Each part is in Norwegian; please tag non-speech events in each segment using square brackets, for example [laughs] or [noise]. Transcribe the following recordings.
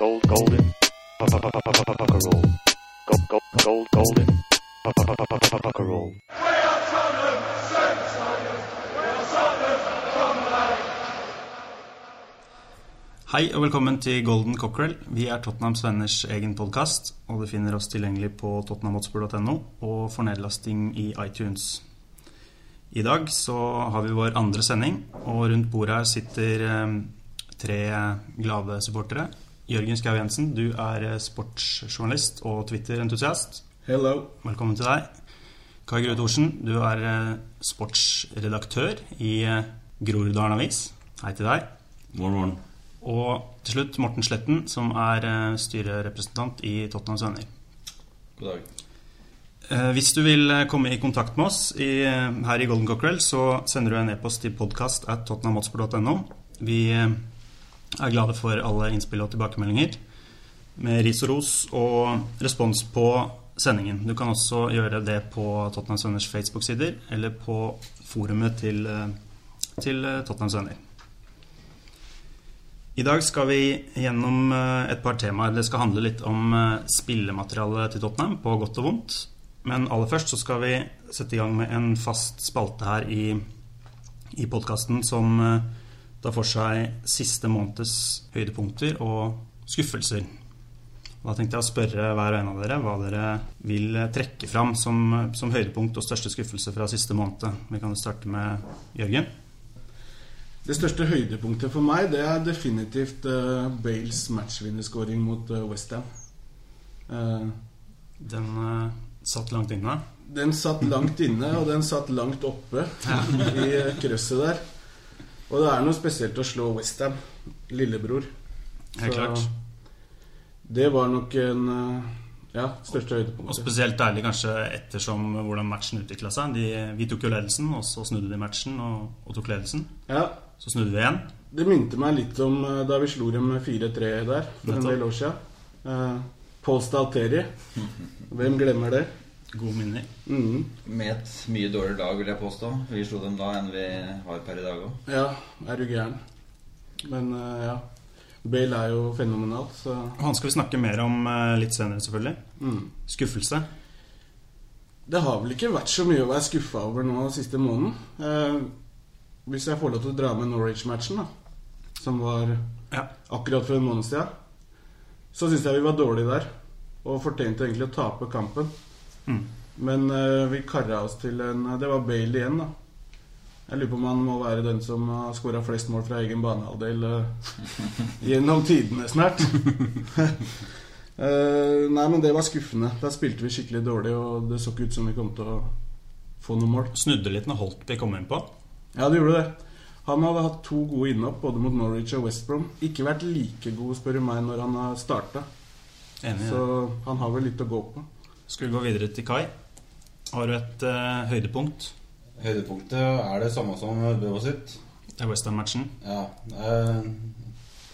gold, golden, roll, gold, gold, gold, golden, roll. Hei og velkommen til Golden Cockerel. Vi er Tottenhams venners egen podkast, og du finner oss tilgjengelig på tottenhamhotspur.no og for nedlasting i iTunes. I dag så har vi vår andre sending, og rundt bordet her sitter eh, tre glade supportere. Jørgen Skau Jensen, du er eh, sportsjournalist og Twitter-entusiast. Hello. Velkommen til deg. Kai Grue Thorsen, du er eh, sportsredaktør i eh, Groruddalen Avis. Hei til deg. Morgen, morgen. Og til slutt Morten Sletten, som er styrerepresentant i Tottenhams Venner. God dag. Eh, Hvis du vil komme i kontakt med oss i, her i Golden Cockerel, så sender du en e-post til podcast at tottenhamhotspur.no. Vi er glade for alle innspill og tilbakemeldinger med ris og ros og respons på sendingen. Du kan også gjøre det på Tottenham Sønners Facebook-sider eller på forumet til, eh, til Tottenham Sønner. I dag skal vi gjennom eh, et par temaer. Det skal handle litt om eh, spillematerialet til Tottenham, på godt og vondt. Men aller først så skal vi sette i gang med en fast spalte her i, i podkasten som eh, tar for seg siste måneds høydepunkter og skuffelser. Da tenkte jeg å spørre hver og en av dere hva dere vil trekke fram som, som høydepunkt og største skuffelse fra siste måned. Vi kan jo starte med Jørgen. Det største høydepunktet for meg det er definitivt uh, Bales matchvinnerskåring mot uh, Westham. Uh, Den uh, satt langt inne. den satt langt inne, og den satt langt oppe i eh, krøsset der. Og det er noe spesielt å slå Westham, lillebror. Helt klart. Det var nok en eh, ja, største høydepunkt. Og spesielt deilig kanskje ettersom hvordan matchen utvikla seg. De, vi tok jo ledelsen, og så snudde de matchen og, og tok ledelsen. Ja, Så snudde vi igjen. det minte meg litt om eh, da vi slo dem med 4-3 der for en del år siden. Uh, Paul Stalteri. [laughs] Hvem glemmer det? Gode minner. Mm. Med et mye dårligere lag, vil jeg påstå. Vi slo dem da enn vi har per i dag òg. Ja, er du gæren. Men uh, ja. Bale er jo fenomenalt, så Han skal vi snakke mer om uh, litt senere, selvfølgelig. mm. Skuffelse. Det har vel ikke vært så mye å være skuffa over nå den siste måneden. Uh, hvis jeg får lov til å dra med Norwich-matchen, da, som var Ja. akkurat for en måned siden, så syns jeg vi var dårlige der. Og fortjente egentlig å tape kampen. Mm. Men uh, vi kara oss til en Det var Bale igjen, da. Jeg lurer på om han må være den som har skåra flest mål fra egen banehalvdel uh, [laughs] gjennom tidene snart. uh, [laughs] nei, men det var skuffende. Der spilte vi skikkelig dårlig, og det så ikke ut som vi kom til å få noe mål. Snudde litt når Holtby kom inn på. Ja, det gjorde det. Han hadde hatt to gode innhopp, både mot Norwich og West Brom. Ikke vært like god, spør du meg, når han har starta. Så han har vel litt å gå på. Skulle gå videre til Kai. Har du et uh, høydepunkt? Høydepunktet er det samme som Bøvo sitt. Det er Westham-matchen. Ja. Uh,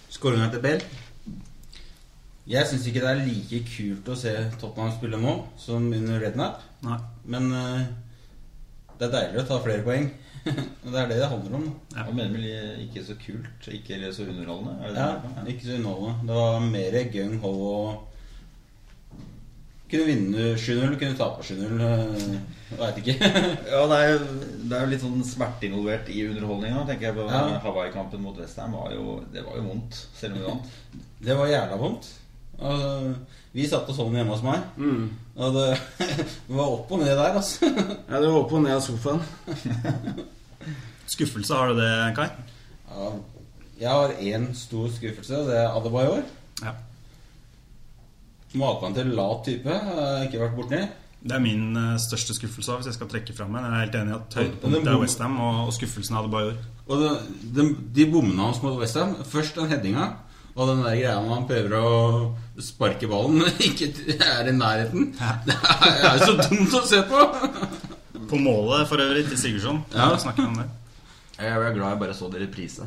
Skåringa til Bell. Jeg syns ikke det er like kult å se Tottenham spille nå som under Rednap. Nei. Men uh, det er deilig å ta flere poeng. [laughs] Det er det det handler om. Ja. mer mener vel ikke så kult, ikke så underholdende? Er det Ja, det ikke så underholdende. Det var mer gung ho og Kunne vinne 7-0, kunne tape 7-0. jeg Veit ikke. [laughs] Ja, det er, jo, det er jo litt sånn smerte involvert i underholdninga. tenker jeg på Ja. Hawaii-kampen mot Westham. Var det var jo vondt, selv om vi vant. [laughs] Det var jævla vondt. Og vi satt og sånn hjemme hos meg. Mm. Og det, det [laughs] var opp og ned der, altså. Ja, det var opp og ned av sofaen. Skuffelse, har du det, Kai? Ja, jeg har én stor skuffelse, og det er Adebayor. Ja. Maken til lat type har jeg ikke vært borti. Det er min eh, største skuffelse, hvis jeg skal trekke fram en. Jeg er helt enig i at høydepunktet er Westham, og, og skuffelsen av Adebayor. Og det, de, de bommene hans mot Westham Først den headinga, og den der greia når han prøver å sparke ballen [laughs] ikke er i nærheten. [laughs] Det er jo så dumt å se på! [laughs] På målet for øvrig til Sigurdsson. Ja. Ja. Snakker om det. Jeg er glad jeg bare så det i reprise.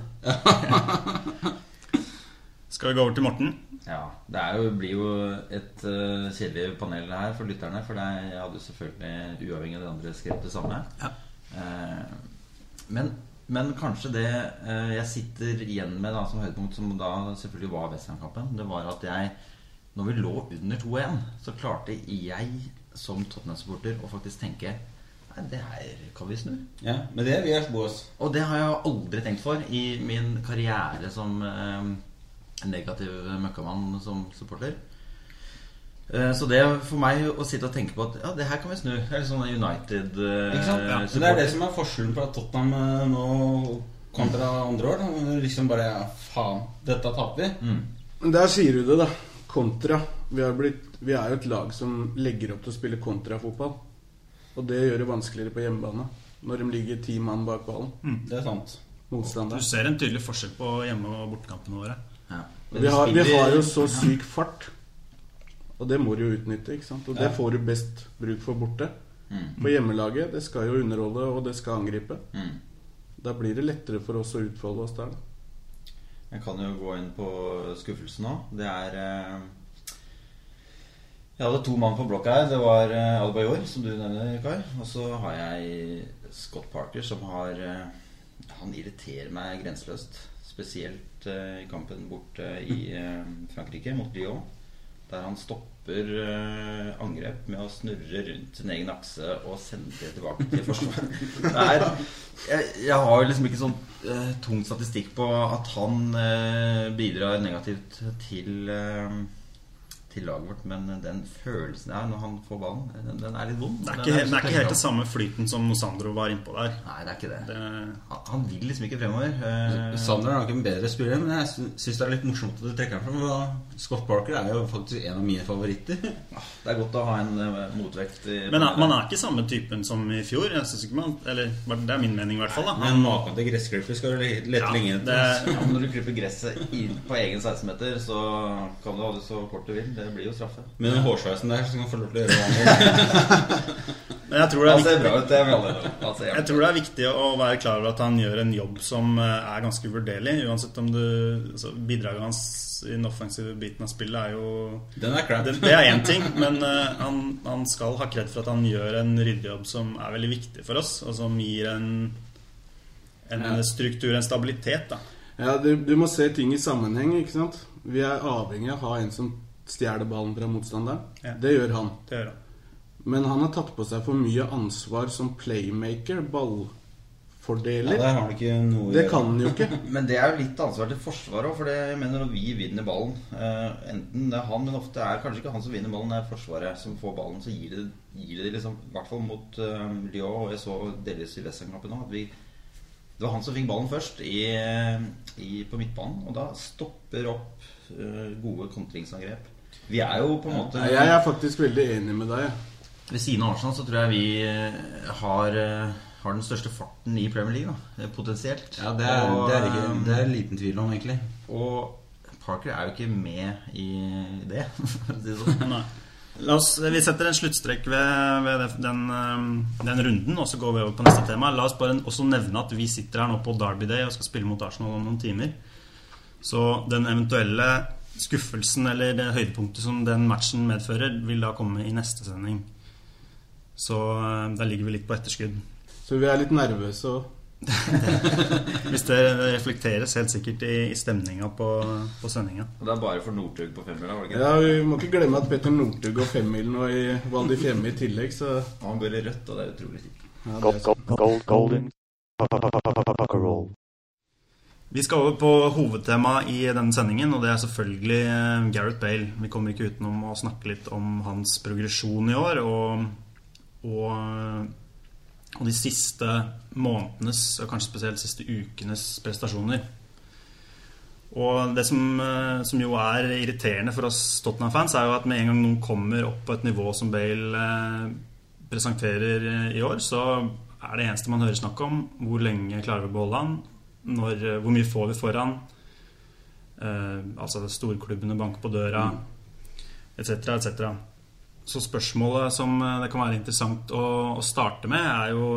Skal vi gå over til Morten? Ja, Det er jo, blir jo et uh, kjedelig panel her for lytterne. For jeg hadde jo selvfølgelig, uavhengig av det andre, skrevet det samme. Ja. Uh, men Men kanskje det uh, jeg sitter igjen med da, som høydepunkt, som da selvfølgelig var Westham-kampen, det var at jeg Når vi lå under 2-1, så klarte jeg som Tottenham-supporter å faktisk tenke Nei, det her kan vi snu. Ja, men det vil jeg spå oss. Og det har jeg aldri tenkt for i min karriere som negativ møkkamann som supporter. Eh, så det for meg å sitte og tenke på at ja, det her kan vi snu. Det er litt sånn United eh, Ikke sant? Ja, så det er det som er forskjellen på at Tottenham eh, nå kontra andre år. Liksom bare ja, faen, dette taper vi. Mm. Der sier du det, da. Kontra. Vi, har blitt, vi er jo et lag som legger opp til å spille kontrafotball. Og det gjør det vanskeligere på hjemmebane. Når de ligger ti mann bak ballen. Det er sant. Du ser en tydelig forskjell på hjemme- og bortekampene våre. Ja. Vi har, vi har jo så syk fart. Og det må du jo utnytte. ikke sant? Og det får du best bruk for borte. Mm. På hjemmelaget, det skal jo underholde, og det skal angripe. Mm. Da blir det lettere for oss å utfolde oss der. Jeg kan jo gå inn på skuffelsen nå. Det er eh, Jeg hadde to mann på blokka her. Det var Alba Albayor, som du nevner, Kai. Og så har jeg Scott Parker, som har eh, Han irriterer meg grenseløst. Spesielt eh, i kampen borte i eh, Frankrike, mot Lyon. Der han stopper eh, angrep med å snurre rundt sin egen akse og sende det tilbake til forsvaret. [laughs] Jeg, jeg har liksom ikke sånn tung statistikk på at han bidrar negativt til, eh, til laget vårt, men den følelsen det er når han får ballen, den, den er litt vond. Det er Den ikke, det er ikke helt den samme flyten som Sandro var innpå der. Nei, det er ikke det. Det, Han, han vil liksom ikke fremover. Sandro Sander er nok en bedre spiller, men jeg syns det er litt morsomt at du trekker ham fram. Scott Parker er jo faktisk en av mine favoritter. [laughs] Det er godt å ha en eh, motvekt. i- men er- man er ikke samme typen som i fjor. Jeg synes ikke man, eller Det er min mening, i hvert fall. da Men maken til gressklipper skal du lete Ja, lenge etter. det- Ja, når du klipper gresset inn på egen 16-meter, så kan du ha det så kort du vil. Det blir jo straffe. Med den hårsveisen der så kan han få lov til å gjøre hva han vil. [laughs] Men jeg tror det er Han viktig bra ut, det er Jeg tror det er viktig å være klar over at han gjør en jobb som eh, er ganske uvurderlig. Uansett om du altså, Bidraget hans i den offensive biten av spillet er jo Den er crap. Det, det er én ting, men uh, han, han skal ha kred for at han gjør en ryddejobb som er veldig viktig for oss, og som gir en, en Ja. struktur, en stabilitet. da Ja, du, du må se ting i sammenheng, ikke sant? Vi er avhengig av å ha en som stjeler ballen fra motstanderen. Ja. Det gjør han. Det gjør han. Men han har tatt på seg for mye ansvar som playmaker, Ja, ballfordeler. ikke noe det kan han jo ikke. [laughs] Men det er jo litt ansvar til Forsvaret òg, for det, jeg mener når vi vinner ballen uh, Enten det er han, men ofte er kanskje ikke han som vinner ballen, det er Forsvaret som får ballen. Så gir det, gir det liksom I hvert fall mot uh, Lyon, og jeg så delvis i Western-kampen òg, at vi Det var han som fikk ballen først i, i, på midtbanen, og da stopper opp uh, gode kontringsangrep. Vi er jo på en måte Jeg er faktisk veldig enig med deg. Ved siden av Arsenal så tror jeg vi eh, har, eh, har den største farten i Premier League, da, eh, potensielt. Ja, det er, Og, det er ikke Det er liten tvil om, egentlig. Og Parker er jo ikke med i det, [laughs] sånn. Nei. La oss, vi setter en sluttstrek ved, ved den, den runden, og så går vi over på neste tema. La oss bare også nevne at vi sitter her nå på Derby Day og skal spille mot Arsenal om noen timer. Så den eventuelle skuffelsen eller det høydepunktet som den matchen medfører, vil da komme i neste sending. Så uh, der ligger vi litt på etterskudd. Så vi er litt nervøse og Hvis det reflekteres helt sikkert i, i stemninga på, på sendinga. Det er bare for Northug på femmila, var det ikke? Ja, Vi må ikke glemme at Petter Northug går femmil nå i Val di Fiemme i tillegg, så Og han går i rødt, og det er utrolig kjipt. ja, det Gold, er gold, gold, golden. Puckerall. Vi skal over på hovedtemaet i denne sendingen, og det er selvfølgelig eh, Gareth Bale. Vi kommer ikke utenom å snakke litt om hans progresjon i år og, og, og de siste månedenes, og kanskje spesielt de siste ukenes prestasjoner. Og det som, eh, som jo er irriterende for oss Tottenham-fans, er jo at med en gang noen kommer opp på et nivå som Bale eh, presenterer eh, i år, så er det eneste man hører snakk om, hvor lenge klarer vi å beholde han? Når, eh, hvor mye får vi foran? Eh, altså storklubbene banker på døra, etc., etc. Så spørsmålet som eh, det kan være interessant å, å starte med, er jo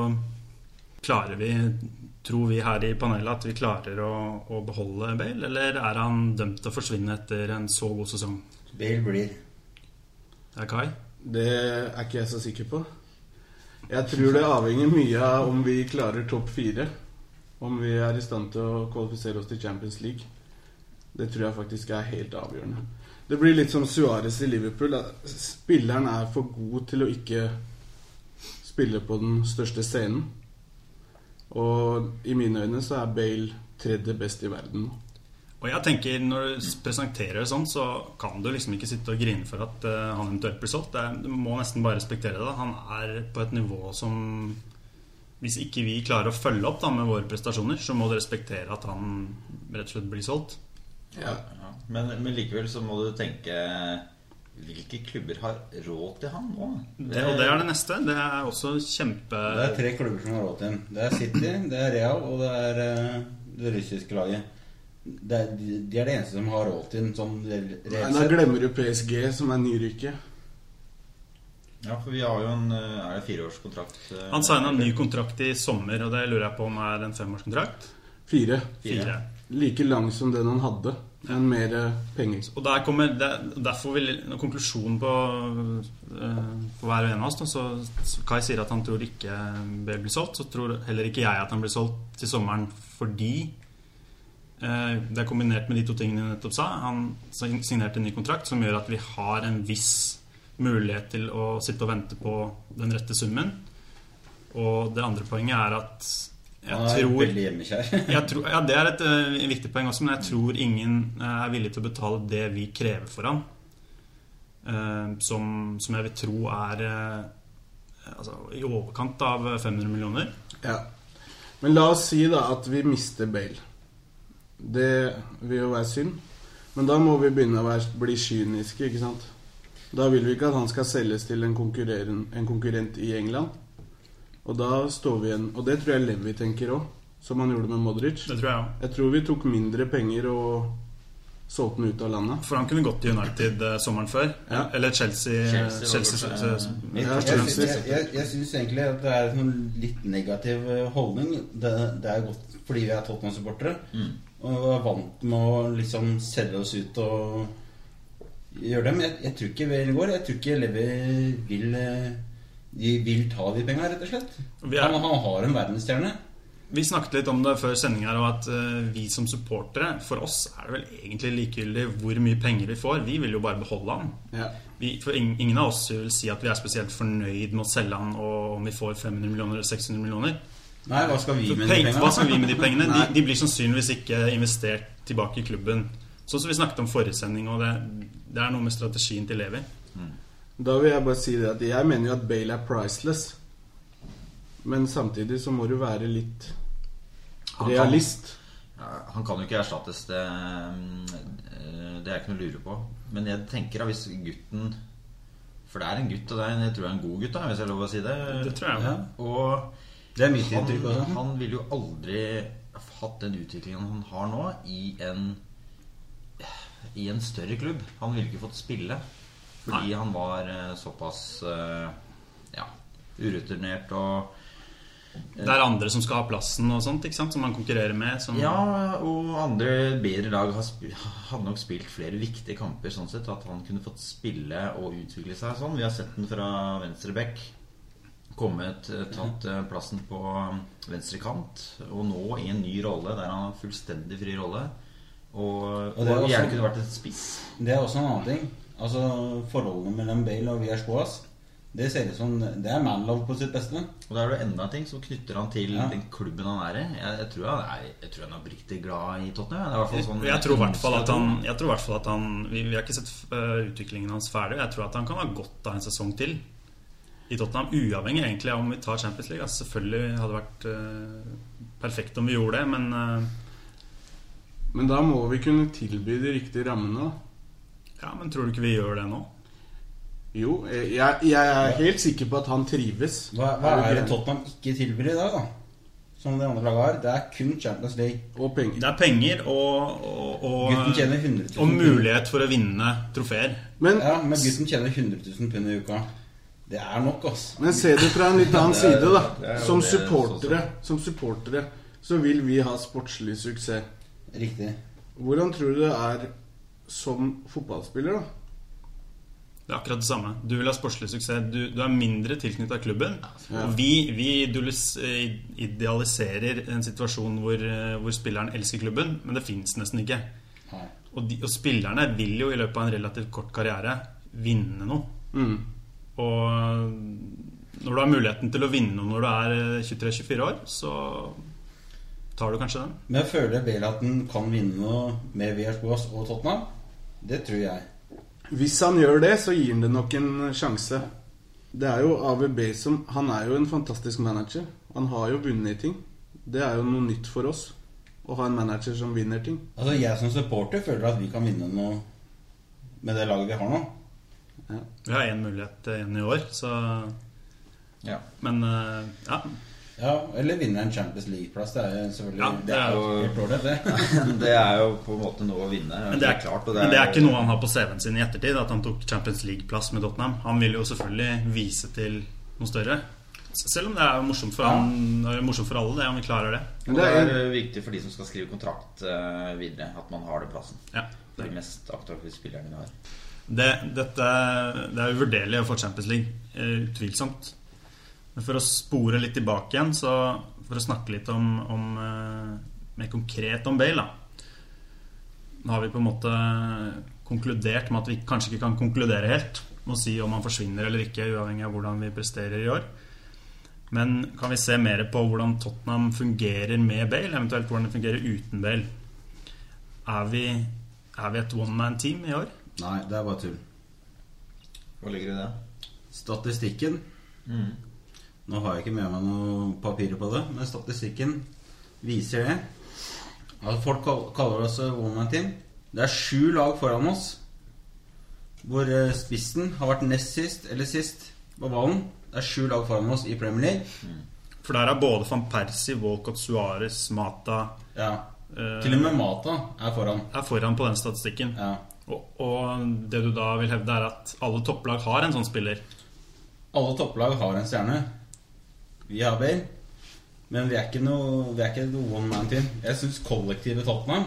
Klarer vi, tror vi her i panelet at vi klarer å, å beholde Bale, eller er han dømt til å forsvinne etter en så god sesong? Bale blir. Det er Kai? Det er ikke jeg så sikker på. Jeg tror det avhenger mye av om vi klarer topp fire. Om vi er i stand til å kvalifisere oss til Champions League. Det tror jeg faktisk er helt avgjørende. Det blir litt som Suárez i Liverpool. Spilleren er for god til å ikke spille på den største scenen. Og i mine øyne så er Bale tredje best i verden. Og jeg tenker Når du presenterer det sånn, så kan du liksom ikke sitte og grine for at eh, han eventuelt blir solgt. Du må nesten bare respektere det. Han er på et nivå som Hvis ikke vi klarer å følge opp da med våre prestasjoner, så må du respektere at han rett og slett blir solgt. Ja. Men, men likevel så må du tenke Hvilke klubber har råd til han nå? Det, og det er det neste. Det er også kjempe Det er tre klubber som har råd til ham. Det er City, det er Real og det er eh, det russiske laget. Det er, de er det eneste som har råd til ham. sånn Da glemmer du PSG, som er nyrykket. Ja, for vi har jo en eh, Er det fireårskontrakt? eh, Han signa en ny kontrakt i sommer, og det lurer jeg på om er en femårskontrakt. Fire. Fire. Like lang som den han hadde, men mer eh, penger. Og der kommer det, Derfor vil konklusjonen på, på hver og en av oss da, så, så Kai sier at han tror ikke Bale blir solgt. Så tror heller ikke jeg at han blir solgt til sommeren fordi eh, det er kombinert med de to tingene jeg nettopp sa. Han signerte en ny kontrakt som gjør at vi har en viss mulighet til å sitte og vente på den rette summen. Og det andre poenget er at jeg Han er tror veldig hjemmekjær. [laughs] jeg tror, ja, Det er et uh, viktig poeng også, men jeg tror ingen eh, er villig til å betale det vi krever for han. Uh, som, som jeg vil tro er eh, altså, i overkant av 500 millioner. Ja. Men la oss si da at vi mister Bale. Det vil jo være synd. Men da må vi begynne å være, bli kyniske, ikke sant? Da vil vi ikke at han skal selges til en, en konkurrent i England. Og da står vi igjen Og det tror jeg Levi tenker òg, som han gjorde med Modric. Det tror jeg også. Jeg tror vi tok mindre penger og solgte den ut av landet. For han kunne gått til United eh, sommeren før. Ja. Eller Chelsea. Chelsea Chelsea, Chelsea, eh, Ja, Jeg, Chelsea. jeg, jeg, jeg syns egentlig at det er en sånn litt negativ eh, holdning. Det, det er godt fordi vi er Tottenham-supportere. Mm. Og er vant med å liksom selge oss ut og gjøre det. Men jeg, jeg tror ikke Wales går. Jeg tror ikke Levi vil eh, vil ta de penga, rett og slett. Er- Han, han har en verdensstjerne. Vi snakket litt om det før sending her, og at eh, vi som supportere For oss er det vel egentlig likegyldig hvor mye penger vi får. Vi vil jo bare beholde han. Ja. Vi, for ingen av oss vil si at vi er spesielt fornøyd med å selge han, og om vi får 500 millioner eller 600 millioner. Nei, hva skal vi med de peng, hva skal vi med de pengene? De, de blir sannsynligvis ikke investert tilbake i klubben. Sånn som vi snakket om forrige sending, og det, det er noe med strategien til Levi. Da vil jeg bare si det at jeg mener jo at Bale er priceless. Men samtidig så må du være litt Han kan- realist. Ja, han kan jo ikke erstattes, det, eh, det er ikke noe å lure på. Men jeg tenker at hvis gutten For det er en gutt, og det er en, jeg tror det er en god gutt, da, hvis jeg har lov å si det. Det tror jeg. Ja. Og Det er mitt han, inntrykk også. han ville jo aldri hatt den utviklingen han har nå, i en I en større klubb. Han ville ikke fått spille fordi han var eh, såpass eh, ja, urutinert og Det er andre som skal ha plassen, og sånt, ikke sant? som man konkurrerer med. Ja, og andre bedre lag har hadde nok spilt flere viktige kamper sånn sett. At han kunne fått spille og utvikle seg sånn. Vi har sett den fra venstre back. Kommet, eh, tatt eh, plassen på venstre kant. Og nå i en ny rolle der han har fullstendig fri rolle. Og, Og det og gjerne kunne vært en spiss. Det er også en annen ting. Altså Forholdene mellom Bale og Villas Det ser ut som Det er manlove på sitt beste. Og da er det enda en ting som knytter han til Ja. den klubben han er i. Jeg, jeg, tror han er, jeg tror han er oppriktig glad i Tottenham. Det er i hvert fall sånn Jeg tror i hvert fall at han, jeg tror hvert fall at han vi, vi har ikke sett eh, utviklingen hans ferdig. Jeg tror at han kan ha godt av en sesong til i Tottenham. Uavhengig egentlig av om vi tar Champions League. Altså, selvfølgelig hadde det vært uh, perfekt om vi gjorde det, men eh, Men da må vi kunne tilby de riktige rammene. da. ja, men tror du ikke vi gjør det nå? Jo, jeg, jeg er helt sikker på at han trives. Hva, hva er det? Tottenham ikke tilbyr i dag, da? Som det andre laget har? Det er kun Champions League. Og penger. Det er penger og, og, og, Gutten tjener 100 000 og mulighet for å vinne trofeer. Men, Ja, men gutten tjener 100 000 pund i uka. Det er nok, altså. men se det fra en litt annen [laughs] side, da. Som supportere, som supportere så vil vi ha sportslig suksess. Riktig. Hvordan tror du det er som fotballspiller, da? Det er akkurat det samme. Du vil ha sportslig suksess. Du, du er mindre tilknytta klubben. Ja. Og vi, vi eh, idealiserer en situasjon hvor, eh, hvor spilleren elsker klubben, men det fins nesten ikke. Og, de, og spillerne vil jo i løpet av en relativt kort karriere vinne noe. Mm. Og når du har muligheten til å vinne noe når du er eh, 23-24 år, så tar du kanskje den. Men jeg føler Bale at han kan vinne noe med Villas-Boas og Tottenham. Det tror jeg. Hvis han gjør det, så gir han det nok en sjanse. Det er jo AVB som Han er jo en fantastisk manager. Han har jo vunnet ting. Det er jo noe nytt for oss. Å ha en manager som vinner ting. Altså Jeg som supporter føler at vi kan vinne noe med det laget vi har nå. Vi har én mulighet igjen i år, så Ja. Men eh, ja. Ja, Eller vinne en Champions League-plass. Det er jo selvfølgelig Ja, det er jo jo- det. det er jo på en måte noe å vinne. Men det, er, klart. og men det er ikke noe han har på CV-en sin i ettertid, at han tok Champions League-plass med Tottenham. Han vil jo selvfølgelig vise til noe større. Selv om det er morsomt for, Ja. han, det er morsomt for alle, det om vi klarer det. Og Men det det er er viktig for de som skal skrive kontrakt eh, videre, at man har den plassen. Ja. Det er de mest aktuelle spillerne vi har. Det, dette, det er uvurderlig å få Champions League, eh, utvilsomt. Men for å spore litt tilbake igjen, så for å snakke litt om, om eh, mer konkret om Bale, da. Nå har vi på en måte konkludert med at vi kanskje ikke kan konkludere helt med å si om han forsvinner eller ikke, uavhengig av hvordan vi presterer i år. Men kan vi se mer på hvordan Tottenham fungerer med Bale, eventuelt hvordan det fungerer uten Bale? Er vi, er vi et one man team i år? Nei, det er bare tull. Hva ligger i det? Statistikken Mm. Nå har jeg ikke med meg noen papirer på det, men statistikken viser det. At folk kaller oss one man team. Det er sju lag foran oss hvor eh, spissen har vært nest sist eller sist på ballen. Det er sju lag foran oss i Premier League. For der er både van Persie, Walcott, Suárez, Mata Ja. eh, Til og med Mata er foran. er foran på den statistikken. Ja. Og, og det du da vil hevde, er at alle topplag har en sånn spiller. Alle topplag har en stjerne. Vi har Bale. Men vi er ikke noe, vi er ikke noe one man team. Jeg syns kollektivet Tottenham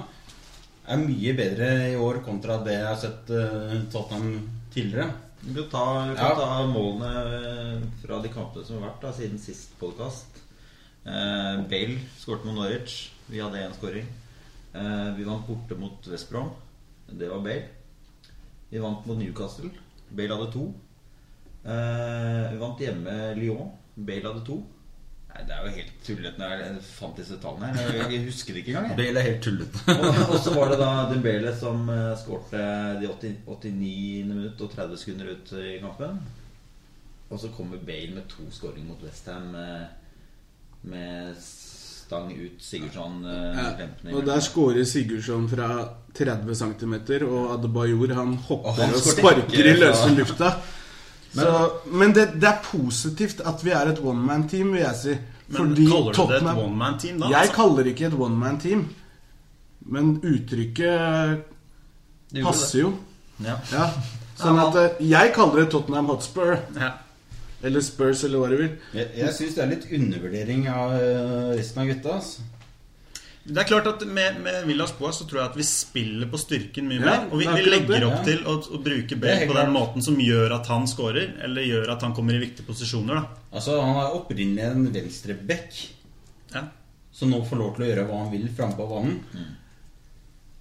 er mye bedre i år kontra det jeg har sett uh, Tottenham tidligere. Du kan ta, du kan Ja. ta målene fra de kampene som har vært da, siden sist podkast. Uh, Bale skåret mot Norwich. Vi hadde én skåring. Uh, vi vant borte mot West Brom. Det var Bale. Vi vant mot Newcastle. Bale hadde to. Eh, vi vant hjemme Lyon. Bale hadde to. Nei, Det er jo helt tullete når jeg fant disse tallene. her. Jeg, husker det ikke engang. jeg. [laughs] Bale er helt tullete. Og, og så var det da [laughs] Dembele som uh, skårte de 80, 89 minutt og 30 sekunder ut i kampen. Og så kommer Bale med to skåringer mot Westham med, med stang ut Sigurdsson. Uh, Ja. Og der skårer Sigurdsson fra 30 cm, og Adebayor han hopper Og han og scorer sparker i løse fra- lufta. Så, men det, det er positivt at vi er et one man team, vil jeg si. Men kaller du det et one man team da? Jeg kaller kaller ikke et one man team. Men uttrykket passer jo. Ja. Ja. Sånn at eh, jeg kaller det Tottenham Hotspur. ja. Eller Spurs, eller hva du vil. Jeg, jeg syns det er litt undervurdering av eh, resten av gutta. Altså. Det er klart at Med, med Villas Boas så tror jeg at vi spiller på styrken mye Ja, mer. Og vi, vi legger opp ja. til å, å bruke Bale på den måten som gjør at han scorer, eller gjør at han kommer i viktige posisjoner. da Altså, han er opprinnelig en venstreback ja. som nå får lov til å gjøre hva han vil framme på banen.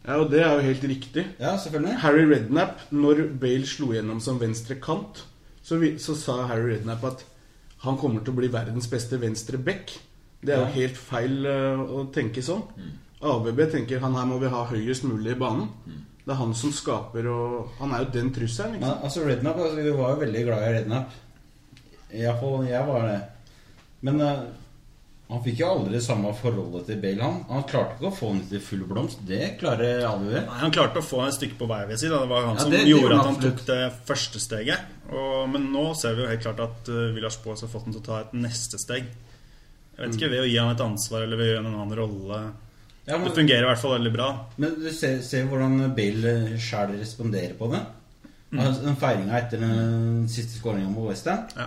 Ja, og det er jo helt riktig. Ja, selvfølgelig. Harry Redknapp, når Bale slo gjennom som venstre kant, så, vi, så sa Harry Redknapp at han kommer til å bli verdens beste venstre back. Det er jo helt feil eh, å tenke sånn. ABB tenker han her må vi ha høyest mulig i banen. Det er han som skaper, og han er jo den trusselen. ikke Men, altså, Rednap, altså, Vi var jo veldig glad i Rednap. Iallfall jeg var det. Men uh, han fikk jo aldri det samme forholdet til Bale. Han, han klarte ikke å få den til full blomst. Det klarer ABB. Nei, Han klarte å få et stykke på vei. vil jeg si. Det var han Ja, som det- det gjorde at han absolutt. tok det første steget. Og, men nå ser vi jo helt klart at uh, Villas Boas har fått ham til å ta et neste steg. Jeg vet ikke, Ved å gi ham et ansvar eller ved å gi ham en annen rolle. Ja, men, Det fungerer i hvert fall veldig bra. men du ser, ser hvordan Bale sjæl responderer på det. Altså, den feiringa etter den siste skåringa mot Westham. Ja.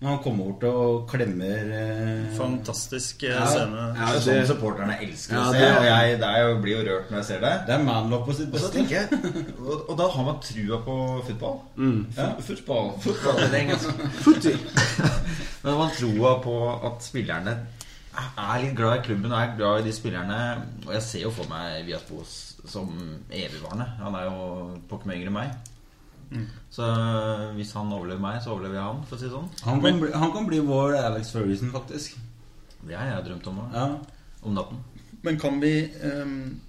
Når han kommer bort og klemmer eh, Fantastisk eh, Ja, scene. Det er sånn supporterne elsker Ja, å se. det- Og jeg, det er jo, blir jo rørt når jeg ser det. Det er manlove på sitt Og beste. tenker jeg Og, og da har man trua på fotball. Mm. Ja. Fotball. Fotball er engelsk. [laughs] Footy. Men man trua på at spillerne er litt glad i klubben og er glad i de spillerne. Og jeg ser jo for meg Viaspos som evigvarende. Han er jo pokker meg yngre enn meg. Så hvis han overlever meg, så overlever jeg han, for å si det sånn. Han kan, bli, han kan bli vår Alex Ferguson, faktisk. Det har jeg drømt om òg. Ja. Om natten. Men kan vi um,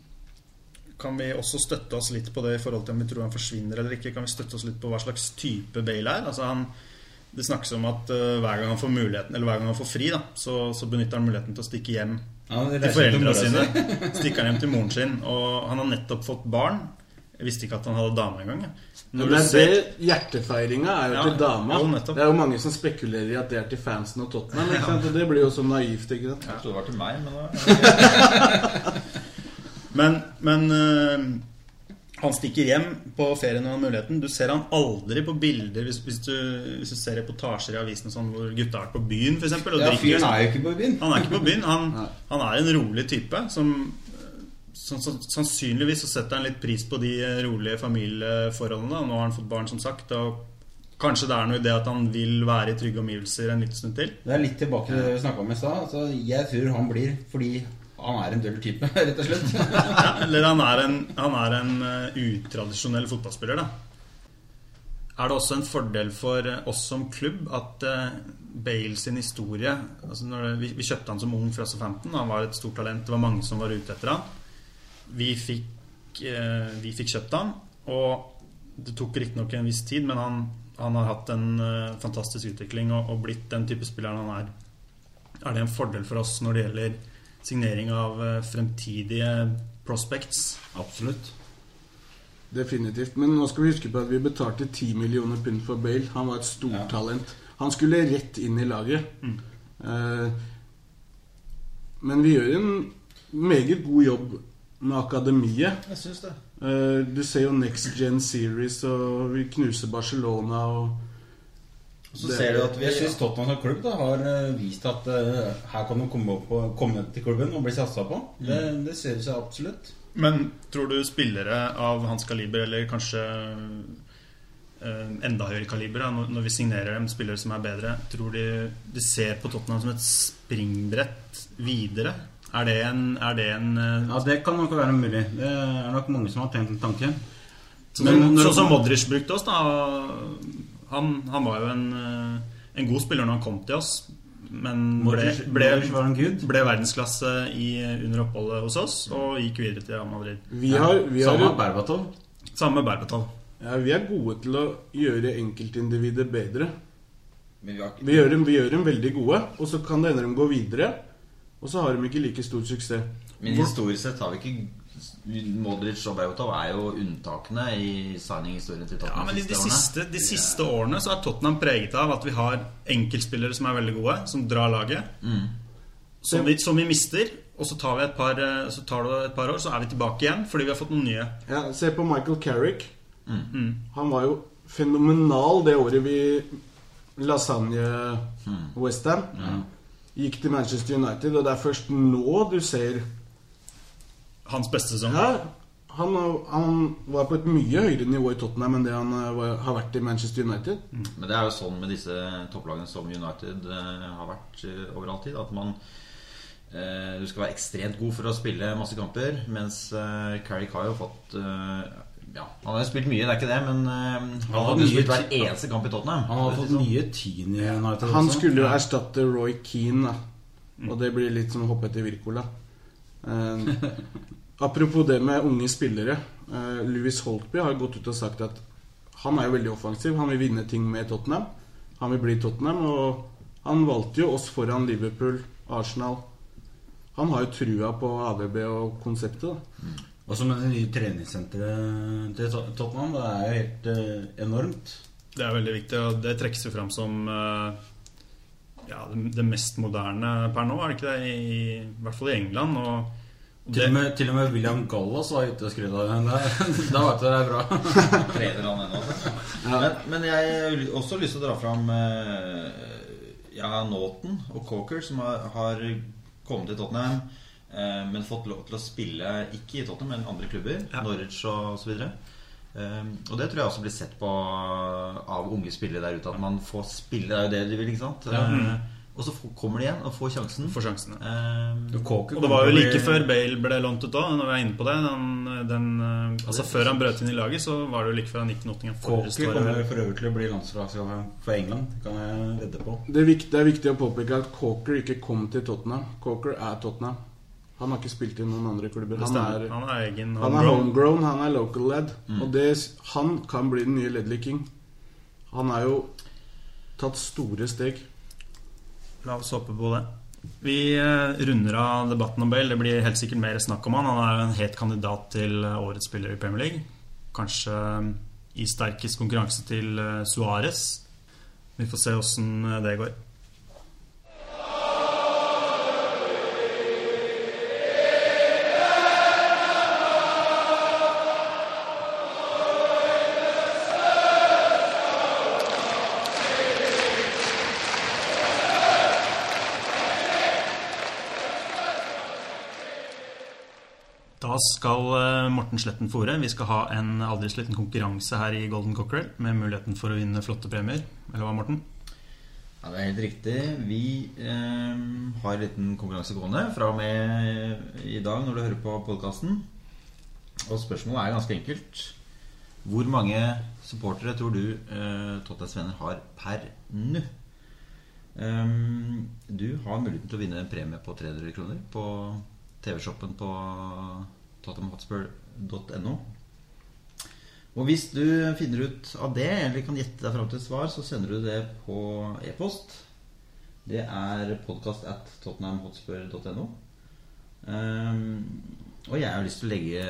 Kan vi også støtte oss litt på det i forhold til om vi tror han forsvinner eller ikke? Kan vi støtte oss litt på hva slags type Bale er? Altså han, det snakkes om at uh, hver gang han får muligheten Eller hver gang han får fri, da så, så benytter han muligheten til å stikke hjem ja, til foreldrene foreldra sine. Stikker han hjem til moren sin. Og han har nettopp fått barn. Jeg visste ikke at han hadde dame engang. Men det er ser det Hjertefeiringa er jo Ja, til dama. jo, det er jo mange som spekulerer i at det er til fansen og Tottenham. Ikke sant? Ja. det blir jo så naivt. ikke sant? Jeg trodde det var til meg, men da [laughs] Men, men øh, han stikker hjem på ferie når han har muligheten. Du ser han aldri på bilder hvis, hvis, du, hvis du ser reportasjer i avisen sånn, hvor gutta har vært på byen, f.eks. Ja, fyren er jo ikke på byen. Han er ikke på byen. Han, [laughs] han er en rolig type som- Sannsynligvis så setter han litt pris på de eh, rolige familieforholdene. Nå har han fått barn, som sagt. Og kanskje det er noe i det at han vil være i trygge omgivelser en liten stund til. Det er litt tilbake til det vi snakka om i stad. Altså, jeg tror han blir fordi han er en døll type, [laughs] rett og slett. [laughs] Ja, eller han er en, han er en eh, utradisjonell fotballspiller, da. Er det også en fordel for eh, oss som klubb at Bale sin historie altså når det, vi, vi kjøpte han som ung fra Southampton. Han var et stort talent. Det var mange som var ute etter han. Vi fikk, eh, vi fikk kjøpt han, og det tok riktignok en viss tid, men han, han har hatt en eh, fantastisk utvikling og, og blitt den type spilleren han er. Er det en fordel for oss når det gjelder signering av eh, fremtidige prospects? Absolutt. Definitivt. Men nå skal vi huske på at vi betalte 10 millioner pund for Bale. Han var et stortalent. Han skulle rett inn i laget. Eh, men vi gjør en meget god jobb med akademiet. Jeg syns det. Eh, du ser jo Next Gen Series, og vi knuser Barcelona og Så Det- ser du at vi Jeg syns Tottenham som klubb da, har eh, vist at eh, her kan de komme, opp og, komme til klubben og bli satsa på. Det, det ser det seg absolutt. Men tror du spillere av hans kaliber, eller kanskje eh, enda høyere kaliber, da, når vi signerer dem, spillere som er bedre, tror de de ser på Tottenham som et springbrett videre? Er det en, er det en eh, Ja, Det kan nok være mulig. Det er nok mange som har tenkt en tanke. Sånn som, når- sånn som Modric brukte oss, da. Han, han var jo en, eh, en god spiller når han kom til oss, men ble, ble, ble verdensklasse i, under oppholdet hos oss og gikk videre til Real Madrid. Vi har, vi har, Samme Berbatov. Samme Berbatov. ja, vi er gode til å gjøre enkeltindivider bedre. Vi Vi gjør, dem, vi gjør dem veldig gode, og så kan det hende de går videre. Og så har de ikke like stor suksess. Men historisk sett har vi ikke Modric og Berbatov er jo unntakene i signing-historien til Ja, men de, de siste, de siste årene så er Tottenham preget av at vi har enkeltspillere som er veldig gode, som drar laget. Mm. Som, vi, som vi mister. Og så tar, vi et par, eh, så tar det et par år, så er vi tilbake igjen fordi vi har fått noen nye. Ja, se på Michael Carrick. Mm. Han var jo fenomenal det året vi Lasagne Westham. Gikk til Manchester United, og det er først nå du ser Hans beste sesong. Ja, han, han var på et mye høyere nivå i Tottenham enn det han eh, var, har vært i Manchester United. Men det er jo sånn med disse topplagene som United eh, har vært uh, over all tid, at man eh, Du skal være ekstremt god for å spille masse kamper, mens uh, Carrick har jo fått eh, Ja, han har jo spilt mye, det er ikke det, men uh, han har hadde jo spilt hver eneste kamp i Tottenham. Han har fått mye tyn i United Han også. skulle jo erstatte Roy Keane, da. Og det blir litt som å hoppe etter Wirkola. Uh, apropos det med unge spillere. Uh, Louis Holtby har gått ut og sagt at han er jo veldig offensiv. Han vil vinne ting med Tottenham. Han vil bli Tottenham, og han valgte jo oss foran Liverpool, Arsenal. Han har jo trua på AVB og konseptet. da. Også med det nye treningssenteret til Tottenham. Det er jo helt eh, enormt. Det er veldig viktig, og det trekkes jo fram som eh, ja, det, det mest moderne per nå, er det ikke det? I, i hvert fall i England. Og, og Til og, med, til og med William Gallas var ute og skrøt av det. [laughs] Da vet du det er bra. [laughs] Trener han ennå, altså. Men, men jeg har også lyst til å dra fram eh, ja, Naughton og Cawker, som har, har kommet til Tottenham, men fått lov til å spille ikke i Tottenham, men andre klubber. Ja. Norwich og så videre. Eh, og det tror jeg også blir sett på av unge spillere der ute. At man får spille. Det er jo det de vil, ikke sant? Eh, og så kommer de igjen og får sjansen. Får sjansen ja. um, Og det var jo like bli- før Bale ble lånt ut òg, når vi er inne på det. Den, den, eh, altså Før han brøt inn i laget, så var det jo like før han gikk til Nottingham det kommer for øvrig til å bli landslagsspiller for England. Det kan jeg vedde på. Det er, viktig, det er viktig å påpeke at Corker ikke kom til Tottenham. Corker er Tottenham. Han har ikke spilt i noen andre klubber. Han er, Han er egen han er homegrown. han er local lad. Og det, han kan bli den nye Ledley King. Han er jo tatt store steg. La oss håpe på det. Vi eh, runder av debatten om Bale. Det blir helt sikkert mer snakk om han. Han er jo en het kandidat til eh, årets spiller i Premier League. Kanskje eh, i sterkest konkurranse til Suárez. Vi får se åssen det går. Skal eh, Morten Sletten Fore Vi skal ha en aldri så liten konkurranse her i Golden Cockerel med muligheten for å vinne flotte premier. Eller hva, Morten? Ja, Det er helt riktig. Vi eh, har en liten konkurranse gående fra og med i dag når du hører på podkasten. Og spørsmålet er ganske enkelt. Hvor mange supportere tror du eh, Tottenhams venner har per nå? Um, du har muligheten til å vinne en premie på 300 kroner på TV-shoppen på tottenhamhotspur.no. Og hvis du finner ut av det, eller kan gjette deg fram til et svar, så sender du det på e-post. Det er podkast at tottenhamhotspur.no. Um, og jeg har lyst til å legge,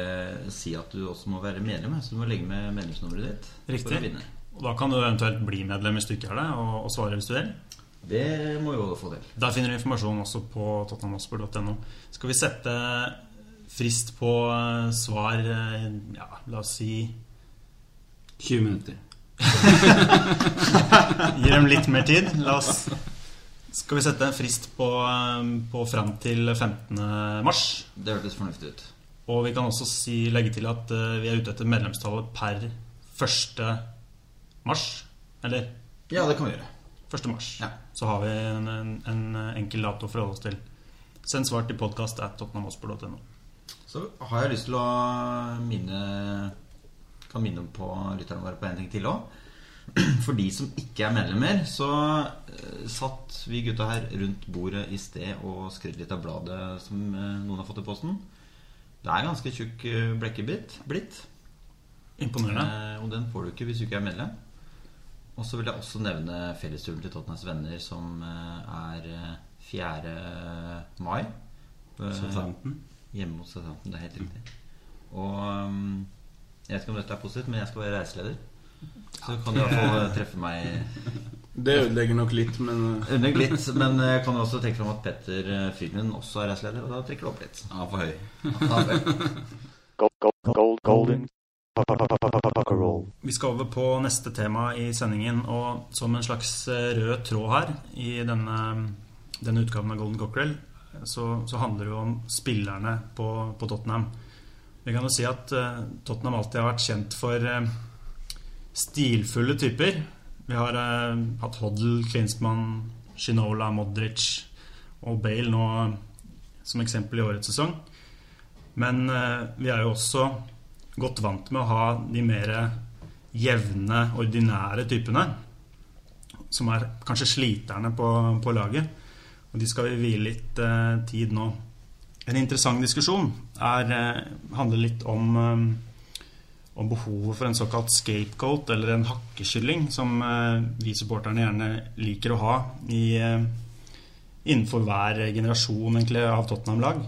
si at du også må være medlem, så du må legge med medlemsnummeret ditt. For å Riktig. vinne. Og da kan du eventuelt bli medlem hvis du ikke er det, og, og svare hvis du vil. Det må jo få til. Der finner du informasjon også på tottenhamhotspur.no. Skal vi sette frist på eh, svar eh, Ja, la oss si 20 minutter. [laughs] Gi dem litt mer tid. La oss Skal vi sette en frist på, eh, på fram til 15. mars? Det hørtes fornuftig ut. Og vi kan også si, legge til at vi er ute etter medlemstallet per 1. mars. Eller Ja, det kan vi gjøre. 1. mars. Ja. Så har vi en, en, en enkel dato å forholde oss til. Send svar til podkast at tottenhamhotspur.no. Så har jeg lyst til å minne Kan minne på lytterne våre på en ting til òg. [clears throat] For de som ikke er medlemmer, så eh, satt vi gutta her rundt bordet i sted og skrudde litt av bladet som eh, noen har fått i posten. Det er ganske tjukk eh, blekkebit blitt. Imponerende. Eh, og den får du ikke hvis du ikke er medlem. Og så vil jeg også nevne fellesturen til Tottenhams venner, som er eh, 4. mai. Southampton. Hjemme hos Southampton, det er helt riktig. Og um, jeg vet ikke om dette er positivt, men jeg skal være reiseleder. Så kan du i hvert fall treffe meg Det ødelegger nok litt, men Ødelegger litt. Men jeg kan også tenke fram at Petter eh, Frydenlund også er reiseleder, og da trekker det opp litt. Ja, for høy. Gold, gold, gold, golden. Vi skal over på neste tema i sendingen, og som en slags eh, rød tråd her i denne, denne utgaven av Golden Cockerel, så, så handler det jo om spillerne på, på Tottenham. Vi kan jo si at uh, Tottenham alltid har vært kjent for uh, stilfulle typer. Vi har uh, hatt Hoddle, Klinsmann, Shinola, Modric og Bale nå som eksempel i årets sesong. Men vi er jo også godt vant med å ha de mer jevne, ordinære typene. Som er kanskje sliterne på, på laget. Og de skal vi vie litt eh, tid nå. En interessant diskusjon er, eh, handler litt om, eh, om behovet for en såkalt scapegoat, eller en hakkekylling, som eh, vi supporterne gjerne liker å ha i, eh, innenfor hver generasjon egentlig, av Tottenham-lag.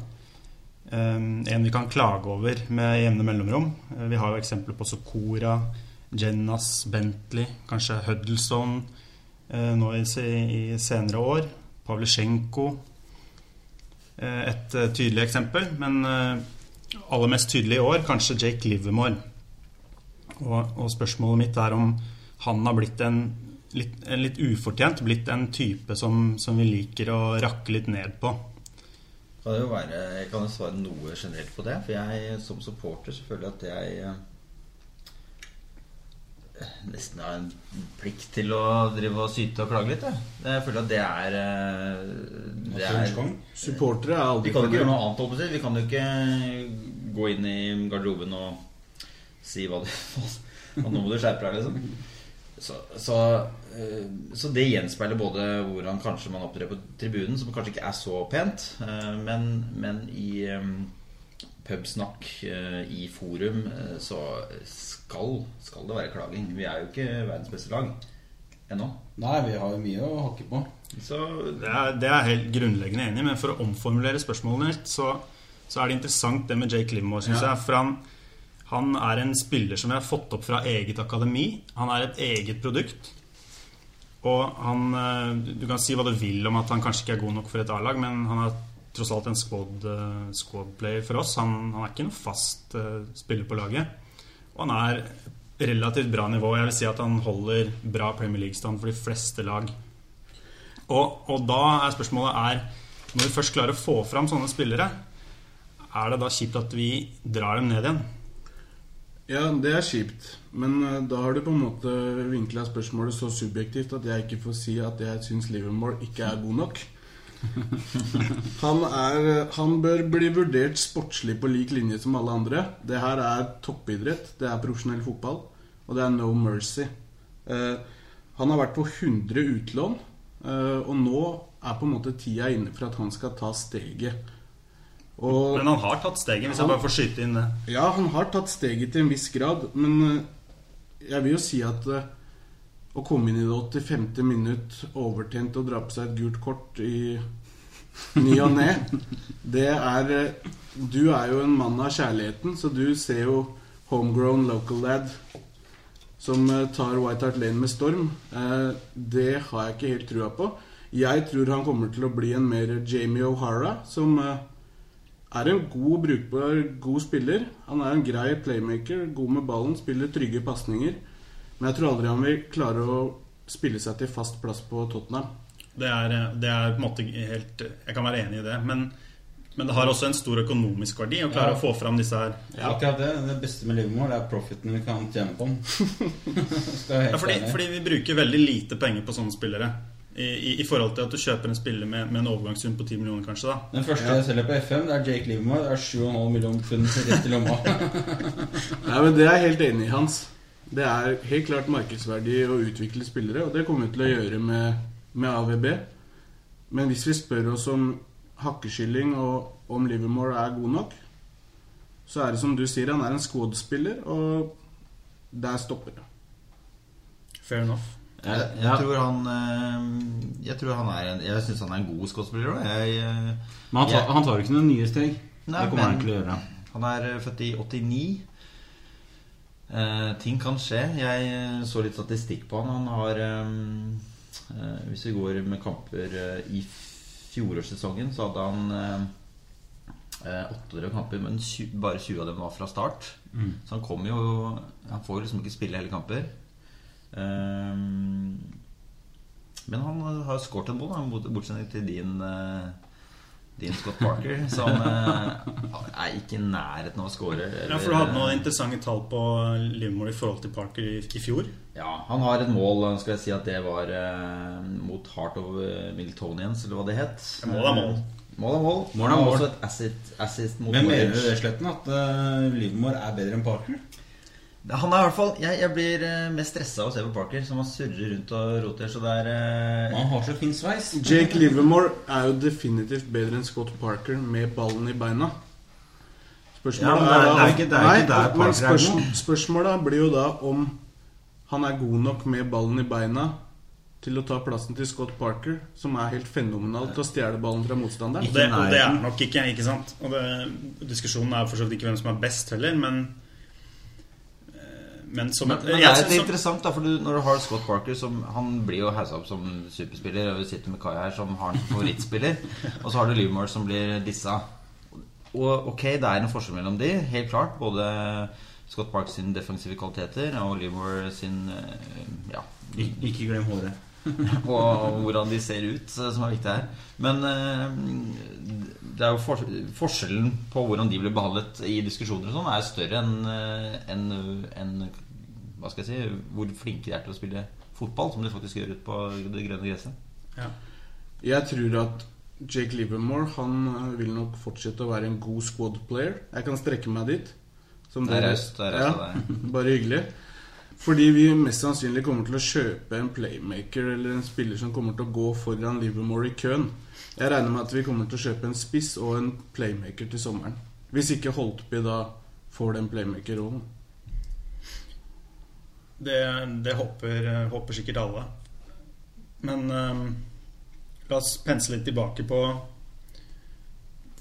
Eh, en vi kan klage over med jevne mellomrom. Vi har jo eksempler på Sokora, Jennas, Bentley, kanskje Huddleston eh, nå i senere år. Pavlisjenko. Eh, et eh, tydelig eksempel, men eh, aller mest tydelig i år kanskje Jake Livermore. Og, og spørsmålet mitt er om han har blitt en litt, litt ufortjent blitt en type som, som vi liker å rakke litt ned på. Kan det jo være, jeg kan jo svare noe generelt på det. For jeg som supporter så føler jeg at jeg nesten har en plikt til å drive og syte og klage litt. Jeg, jeg føler at det er, eh, det er Supportere er Vi kan jo ikke gjøre noe annet. holdt på å si. Vi kan jo ikke gå inn i garderoben og si hva du [laughs] at Nå må du skjerpe deg, liksom. Så, så, eh, så det gjenspeiler både hvordan kanskje man opptrer på tribunen, som kanskje ikke er så pent, eh, men, men i pubsnakk, eh, i forum, eh, så skal, skal det være klaging. Vi er jo ikke verdens beste lag ennå. Nei, vi har jo mye å hakke på. Så Det er, det er helt grunnleggende enig i, men for å omformulere spørsmålet litt, så, så er det interessant det med Jake Livermore, syns Ja. jeg. For han, han er en spiller som vi har fått opp fra eget akademi. Han er et eget produkt. Og han eh, Du kan si hva du vil om at han kanskje ikke er god nok for et A-lag, men han er tross alt en squad, eh, squad player for oss. Han, han er ikke noen fast eh, spiller på laget. Og han er relativt bra nivå. Jeg vil si at han holder bra Premier League-stand for de fleste lag. Og, og da er spørsmålet er Når vi først klarer å få fram sånne spillere, er det da kjipt at vi drar dem ned igjen? Ja, det er kjipt. Men eh, da har du på en måte vinkla spørsmålet så subjektivt at jeg ikke får si at jeg syns Livermore ikke er god nok. [laughs] Han, er, han bør bli vurdert sportslig på lik linje som alle andre. Det her er toppidrett, det er profesjonell fotball, og det er no mercy. Eh, han har vært på 100 utlån, eh, og nå er på en måte tida inne for at han skal ta steget. Og Men han har tatt steget, hvis jeg bare får skyte inn det. ja, han har tatt steget til en viss grad, men eh, jeg vil jo si at å komme inn i det 85. minutt overtent og dra på seg et gult kort i ny og ne, det er eh, Du er jo en mann av kjærligheten, så du ser jo homegrown local lad som eh, tar White Hart Lane med storm. Eh, Det har jeg ikke helt trua på. Jeg tror han kommer til å bli en mer Jamie O'Hara, som er en god, brukbar, god spiller. Han er en grei playmaker, god med ballen, spiller trygge pasninger. Men jeg tror aldri han vil klare å spille seg til fast plass på Tottenham. Det er, det er på en måte helt Jeg kan være enig i det. Men, men det har også en stor økonomisk verdi å klare Ja. å få fram disse her. Ja, akkurat det. Det beste med Livermore er profiten vi kan tjene på den. [laughs] Ja, fordi, fordi vi bruker veldig lite penger på sånne spillere. I, i, I forhold til at du kjøper en spiller med, med en overgangssum på 10 millioner, kanskje. da Den første jeg selger på FM, det er Jake Livermore. Det er 7,5 millioner pund rett i lomma. Nei, men Det er jeg helt enig i, Hans. Det er helt klart markedsverdig å utvikle spillere, og det kommer vi til å gjøre med, med AVB. Men hvis vi spør oss om hakkeskylling og om Livermore er god nok, så er det som du sier, han er en squad-spiller, og der stopper det. Fair enough. Jeg, jeg Ja. tror han eh, Jeg tror han er en Jeg syns han er en god skådespiller. òg. Eh, Men han tar, han tar jo ikke noen nye steg. Nei, det kommer han ikke til å gjøre. Han er eh, født i 89. Eh, ting kan skje. Jeg eh, så litt statistikk på han. Han har eh, eh, Hvis vi går med kamper i fjorårssesongen, så hadde han eh, eh, 800 kamper, men 20, bare 20 av dem var fra start. Så han kommer jo Han får liksom ikke spille hele kamper. Men han har skåret en mål, bortsett fra til din eh, din Scott Parker, som eh, er ikke i nærheten av å score. Ja, For du hadde noen interessante tall på Livermore i forhold til Parker i, i fjor. Ja, han har et mål, skal jeg si at det var eh, mot Heart of eh, Miltonians, eller hva det het. Mål er mål. Mål er mål. Mål er mål. også et assist, assist mot Men mener du det, Sletten, at uh, Livermore er bedre enn Parker? Han er i hvert fall Jeg, jeg blir eh, mest stressa av å se på Parker, som han surrer rundt og roter, så det er eh, Han har så fin sveis. Jake Livermore er jo definitivt bedre enn Scott Parker med ballen i beina. Ja, er- er ikke- det ikke der men Parker spørs, god. Spørsmålet blir jo da om han er god nok med ballen i beina til å ta plassen til Scott Parker, som er helt fenomenal til å stjele ballen fra motstanderen. Og det, og det er nok ikke, ikke sant? Og det, diskusjonen er for så vidt ikke hvem som er best heller, men Men som Men, men det jeg er litt som- interessant, da, for du, når du har Scott Parker som, Han blir jo haussa opp som superspiller, og vi sitter med Kai her som har en favorittspiller. [laughs] og så har du Livermore som blir dissa. Og ok, det er en forskjell mellom de, helt klart. Både Scott Parks sin defensive kvaliteter og Livermore sin eh, ja, Ik ikke glem håret. [laughs] og hvordan de ser ut, eh, som er viktig her. Men eh, det er jo for, forskjellen på hvordan de blir behandlet i diskusjoner og sånn, er større enn en, en Hva skal jeg si Hvor flinke de er til å spille fotball, som de faktisk gjør ute på det grønne gresset. Ja. Jeg tror at Jake Livermore Han eh, vil nok fortsette å være en god squad player. Jeg kan strekke meg dit. Som Det er raust, av ja, [laughs] Bare hyggelig. Fordi vi mest sannsynlig kommer til å kjøpe en playmaker eller en spiller som kommer til å gå foran Livermore i køen. Jeg regner med at vi kommer til å kjøpe en spiss og en playmaker til sommeren. Hvis ikke Holtby da får den playmaker-rollen. Det, det håper, håper sikkert alle. Men eh, la oss pensle litt tilbake på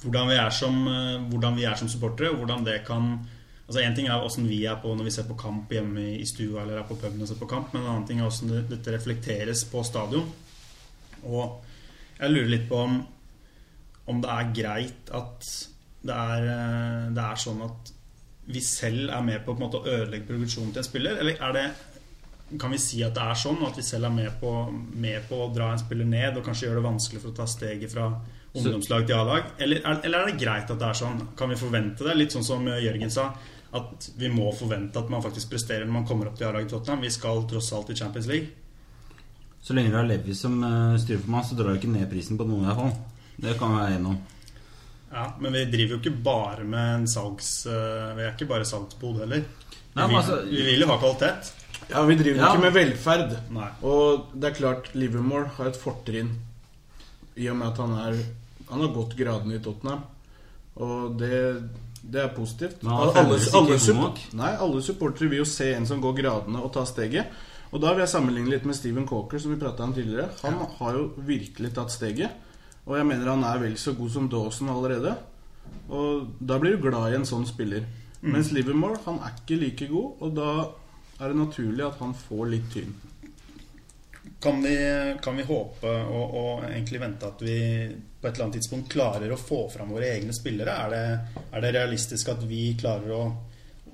hvordan vi er som, eh, hvordan vi er som supportere, og hvordan det kan Altså Én ting er åssen vi er på når vi ser på kamp hjemme i stua eller er på puben og ser på kamp, men en annen ting er åssen dette reflekteres på stadion. Og jeg lurer litt på om, om det er greit at det er, eh, det er sånn at vi selv er med på, på måte, å ødelegge progresjonen til en spiller? Eller er det, kan vi si at det er sånn, at vi selv er med på, med på å dra en spiller ned og kanskje gjøre det vanskelig for å ta steget fra ungdomslag til A-lag? Eller, er- eller er det greit at det er sånn? Kan vi forvente det? Litt sånn som Jørgen sa, at vi må forvente at man faktisk presterer når man kommer opp til A-laget Tottenham. Vi skal tross alt i Champions League. Så lenge det er Levi som eh, styrer for meg, så drar jo ikke ned prisen på noen i hvert fall. Det kan vi være enige om. Ja, Men vi driver jo ikke bare med en salgs... eh, Vi er ikke bare salgsbod heller. Vi, Nei, men vil, altså- vi vil jo ha kvalitet. Ja, vi driver jo Ja. ikke med velferd. Nei. Og det er klart Livermore har et fortrinn i og med at han er Han har gått gradene i Tottenham. Og det, det er positivt. Men han alle, ikke alle, god nei, alle supportere vil jo se en som går gradene og tar steget. Og da vil jeg sammenligne litt med Steven Coker, som vi prata om tidligere. Han har jo virkelig tatt steget. Og jeg mener han er vel så god som Dawson allerede. Og da blir du glad i en sånn spiller. Mens Livermore, han er ikke like god, og da er det naturlig at han får litt tynn. Kan vi, kan vi håpe og, og egentlig vente at vi på et eller annet tidspunkt klarer å få fram våre egne spillere? Er det, er det realistisk at vi klarer å,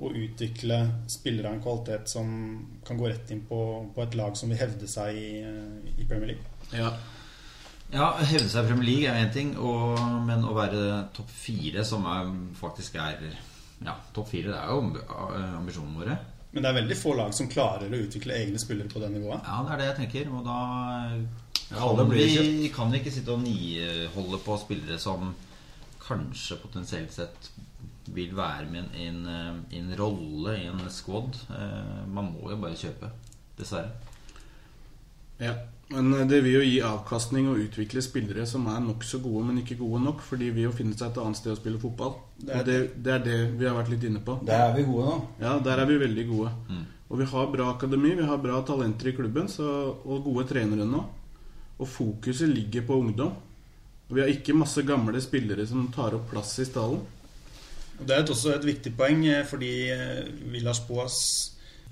å utvikle spillere av en kvalitet som kan gå rett inn på, på et lag som vil hevde seg i, i Premier League? Ja. Ja, Hevde seg i Premier League er én ting, og, men å være topp fire, som er, faktisk er Ja, topp fire, det er jo ambisjonen ambisjonene våre. Men det er veldig få lag som klarer å utvikle egne spillere på det nivået. Ja, det er det jeg tenker. Og da kan blir vi, kan vi ikke sitte og niholde på spillere som kanskje potensielt sett vil være med i en, en, en rolle i en squad. Eh, Man må jo bare kjøpe. Dessverre. Ja, men eh, det vil jo gi avkastning å utvikle spillere som er nokså gode, men ikke gode nok, for de vil jo finne seg et annet sted å spille fotball. Det er- det, det er det vi har vært litt inne på. Der er vi gode nå. Ja, der er vi veldig gode. Mm. Og vi har bra akademi, vi har bra talenter i klubben så, og gode trenere nå. Og fokuset ligger på ungdom. Og vi har ikke masse gamle spillere som tar opp plass i stallen. Og Det er også et viktig poeng, eh, fordi eh, Villas Boas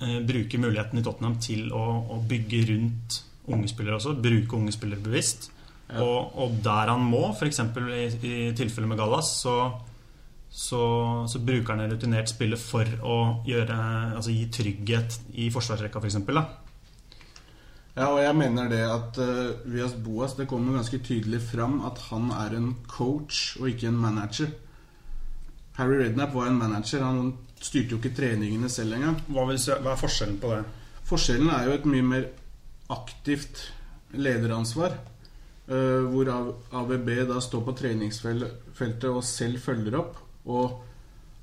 eh, bruker muligheten i Tottenham til å, å bygge rundt unge spillere også. Bruke unge spillere bevisst. Ja. Og, og der han må, f.eks. I, i tilfellet med Gallas, så, så, så bruker han en rutinert spiller for å gjøre, altså gi trygghet i forsvarsrekka, f.eks. eksempel Ja, og jeg mener det at uh, Vias Boas Det kommer ganske tydelig fram at han er en coach og ikke en manager. Harry Redknapp var en manager. Han styrte jo ikke treningene selv engang. Hva, hva er forskjellen på det? Forskjellen er jo et mye mer aktivt lederansvar. Uh, hvor AVB da står på treningsfeltet og selv følger opp. Og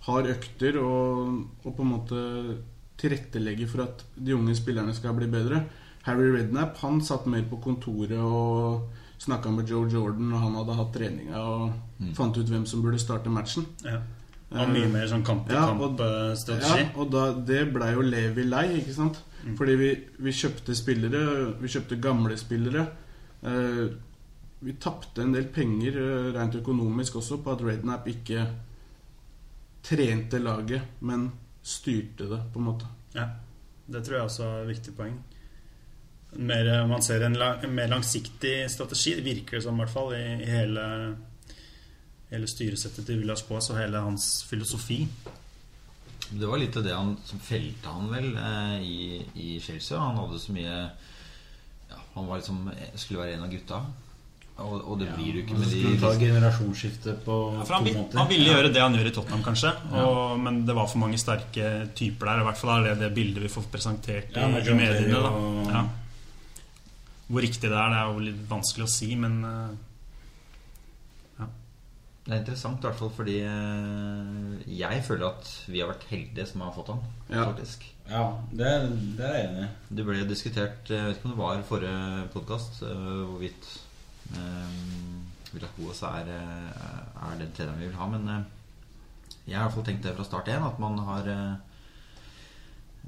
har økter og, og på en måte tilrettelegger for at de unge spillerne skal bli bedre. Harry Redknapp han satt mer på kontoret og snakka med Joe Jordan og han hadde hatt treninga og fant ut hvem som burde starte matchen. Ja. Og mye mer sånn Ja, og-. Ja, og da, det blei jo Levi lei, ikke sant? Fordi vi, vi kjøpte spillere, vi kjøpte gamle spillere. Eh, vi tapte en del penger eh, rent økonomisk også på at Rednap ikke trente laget, men styrte det, på en måte. Ja, det tror jeg også er et viktig poeng. Mer, man ser en, lang, en mer langsiktig strategi, det virker det som i hvert fall, i, i hele, hele styresettet til Villas Boas og hele hans filosofi. Det var litt av det han som felte han vel eh, i, i Chelsea. Han hadde så mye ja, Han var liksom skulle være en av gutta. Og, og det blir du ikke med Skulle ta generasjonsskiftet generasjonsskifte på Ja, for han, to måter. måneder. han ville gjøre det han gjør i Tottenham, kanskje. Og, Men det var for mange sterke typer der. I hvert fall er det det bildet vi får presentert i, Ja, i mediene. Da. Ja. Hvor riktig det er, det er jo litt vanskelig å si, men eh, Det er interessant i hvert fall fordi eh, jeg føler at vi har vært heldige som har fått han. Ja. faktisk Ja, det, det er jeg enig i. Det ble diskutert Jeg vet ikke om det var forrige podkast hvorvidt eh, Vilas er, eh, er den treneren vi vil ha. Men eh, jeg har i hvert fall tenkt det fra start én, at man har eh,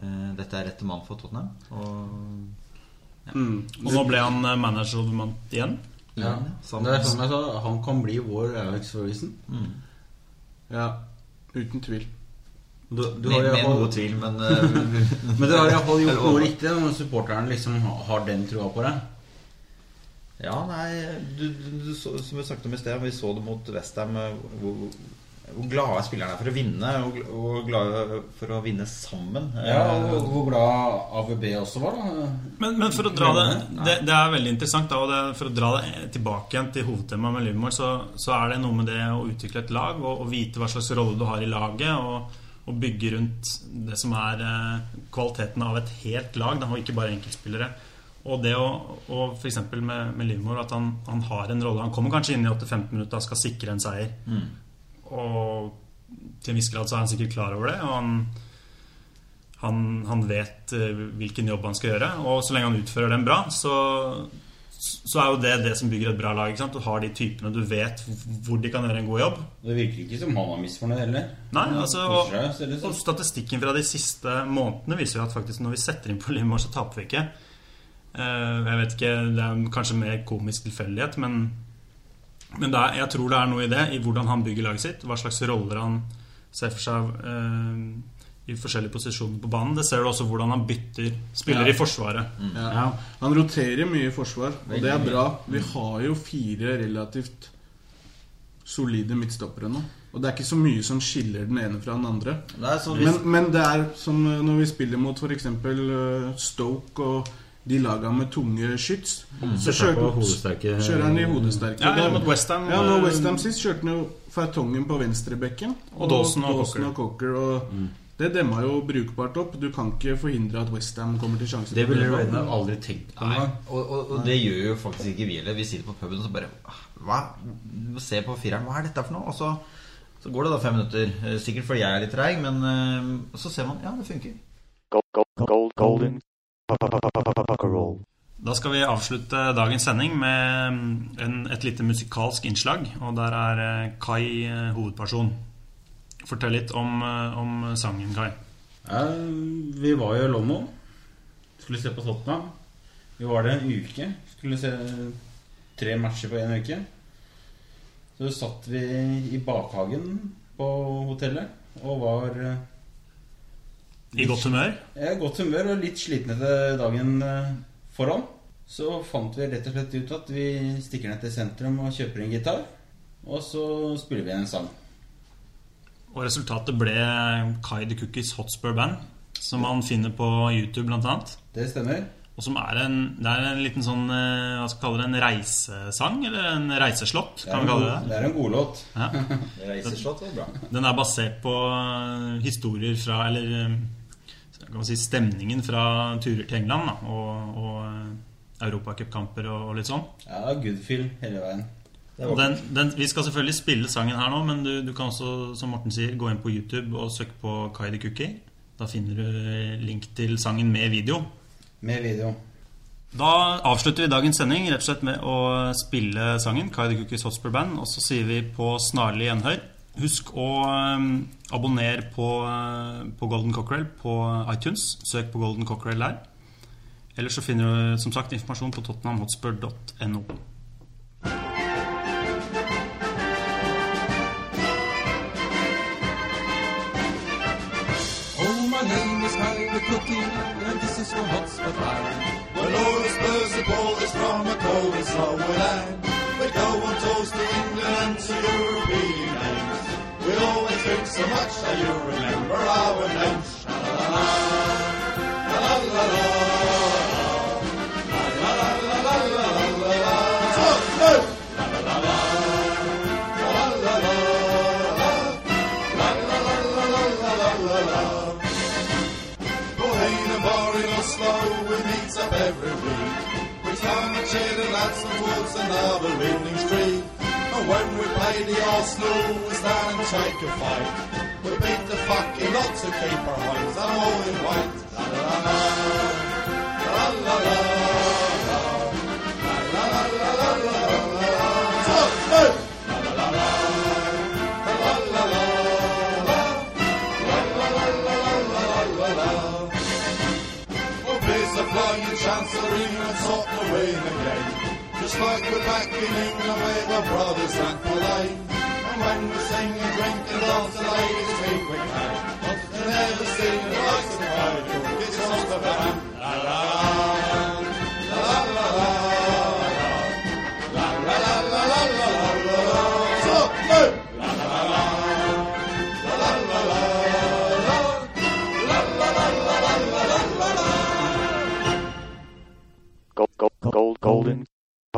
eh, Dette er rette mann for Tottenham. Og Mm. Og nå ble han eh, manager of the month igjen. Ja. sammen- Det er som jeg sa, han kan bli vår Alex Ferguson. mm. Ja, uten tvil. Du, du Med, med noe tvil, men [laughs] eh, Men du har iallfall gjort noe riktig når supporteren liksom har den trua på deg. Ja, nei du, du, Som vi snakket om i sted, vi så det mot Westham hvor, hvor glade spillerne er for å vinne, og, og glade for å vinne sammen. Ja, og hvor glad AVB også var, da. Men, men for å dra det Det, det er veldig interessant. Da, og det, for å dra det tilbake igjen til hovedtemaet med Livermore, så, så er det noe med det å utvikle et lag og, og vite hva slags rolle du har i laget. Og, og bygge rundt det som er eh, kvaliteten av et helt lag, da, og ikke bare enkeltspillere. Og det å, og for eksempel med, med Livermore, at han, han har en rolle Han kommer kanskje inn i 8-15 minutter og skal sikre en seier. Og til en viss grad så er han sikkert klar over det. Og han, han, han vet eh, hvilken jobb han skal gjøre. Og så lenge han utfører den bra, så, så er jo det det som bygger et bra lag. Du har de typene du vet hvor de kan gjøre en god jobb. Det virker ikke som han er misfornøyd heller. Nei, altså, og, og statistikken fra de siste månedene viser jo at faktisk når vi setter inn på Limor, så taper vi ikke. Eh, Jeg vet ikke, Det er kanskje mer komisk tilfeldighet, men, men er, jeg tror det er noe i det, i hvordan han bygger laget sitt. Hva slags roller han ser for seg eh, i forskjellige posisjoner på banen. Det ser du også hvordan han bytter spiller Ja. i Forsvaret. Ja. Han roterer mye i forsvar, og det er bra. Vi har jo fire relativt solide midtstoppere nå. Og det er ikke så mye som skiller den ene fra den andre. Det Men, men det er som eh, når vi spiller mot f.eks. Stoke og de laga med tunge skyts. Så Setter på kjører, han i hodesterke. Ja, ja, mot West Ham, Ja, nå eh, Westham sist kjørte han jo Fertongen på venstrebekken. Og Dawson og Cocker. og Cocker. Og det demma jo brukbart opp. Du kan ikke forhindre at Westham kommer til sjansen. Det ville det. Aldri tenkt på Nei, Og, og, og, Nei. det gjør jo faktisk ikke vi heller. Vi sitter på puben og så bare Hva? Se på fireren, hva er dette for noe? Og så, så går det da fem minutter. Eh, Sikkert fordi jeg er litt treig, men eh, så ser man ja, det funker. Gold, gold, gold, golden. Da skal vi avslutte dagens sending med en, et lite musikalsk innslag. Og der er eh, Kai eh, hovedperson. Fortell litt om, eh, om sangen, Kai. Eh, vi var jo i London. Skulle se på Tottenham. Vi var der en uke. Skulle se tre matcher på én uke. Så satt vi i bakhagen på hotellet og var I godt humør. Jeg er godt humør og litt sliten etter dagen eh, foran. Så fant vi rett og slett ut at vi stikker ned til sentrum og kjøper en gitar. Og så spiller vi en sang. Og resultatet ble Kai the Cookies Hotspur Band, som man finner på YouTube blant annet. Det stemmer. Og som er en, det er en liten sånn eh, Hva skal vi kalle det? En reisesang? Eller en reiseslott? Kan vi kalle det det er en godlåt. Ja. [laughs] Reiseslott var bra. Den er basert på eh, historier fra Eller si stemningen fra turer til England da, og, og eh, europacupkamper og, og litt sånn. Ja, good film hele veien. Den, den, vi skal selvfølgelig spille sangen her nå, men du, du kan også, som Morten sier, gå inn på YouTube og søke på Kai the Cookie. Da finner du eh, link til sangen med video. Med video. Da avslutter vi dagens sending rett og slett med å spille sangen Kai the Cookies Hotspur Band, og så sier vi på snarlig gjenhør. Husk å um, abonnere på, uh, på Golden Cockerel på iTunes. Søk på Golden Cockerel der. Eller så finner du som sagt informasjon på tottenhamhotspur.no. Oh. so much that you remember our names. La la la la la-la-la-la, la-la-la-la-la-la. Slow, we meet up every week. We climb a chair and lads towards another evening's tree. And when we play the Arsenal, we stand and take a fight. We beat the fucking lot to keep our minds. I'm all in white. La la la la. La la la la. La la la la la la la. Oh, flying chancery and Tottenham win again. Just like we're back in England with our brothers at the lane. And when we sing and drink and dance, the ladies think we can. But they never seen the likes of Nigel. It's off the back.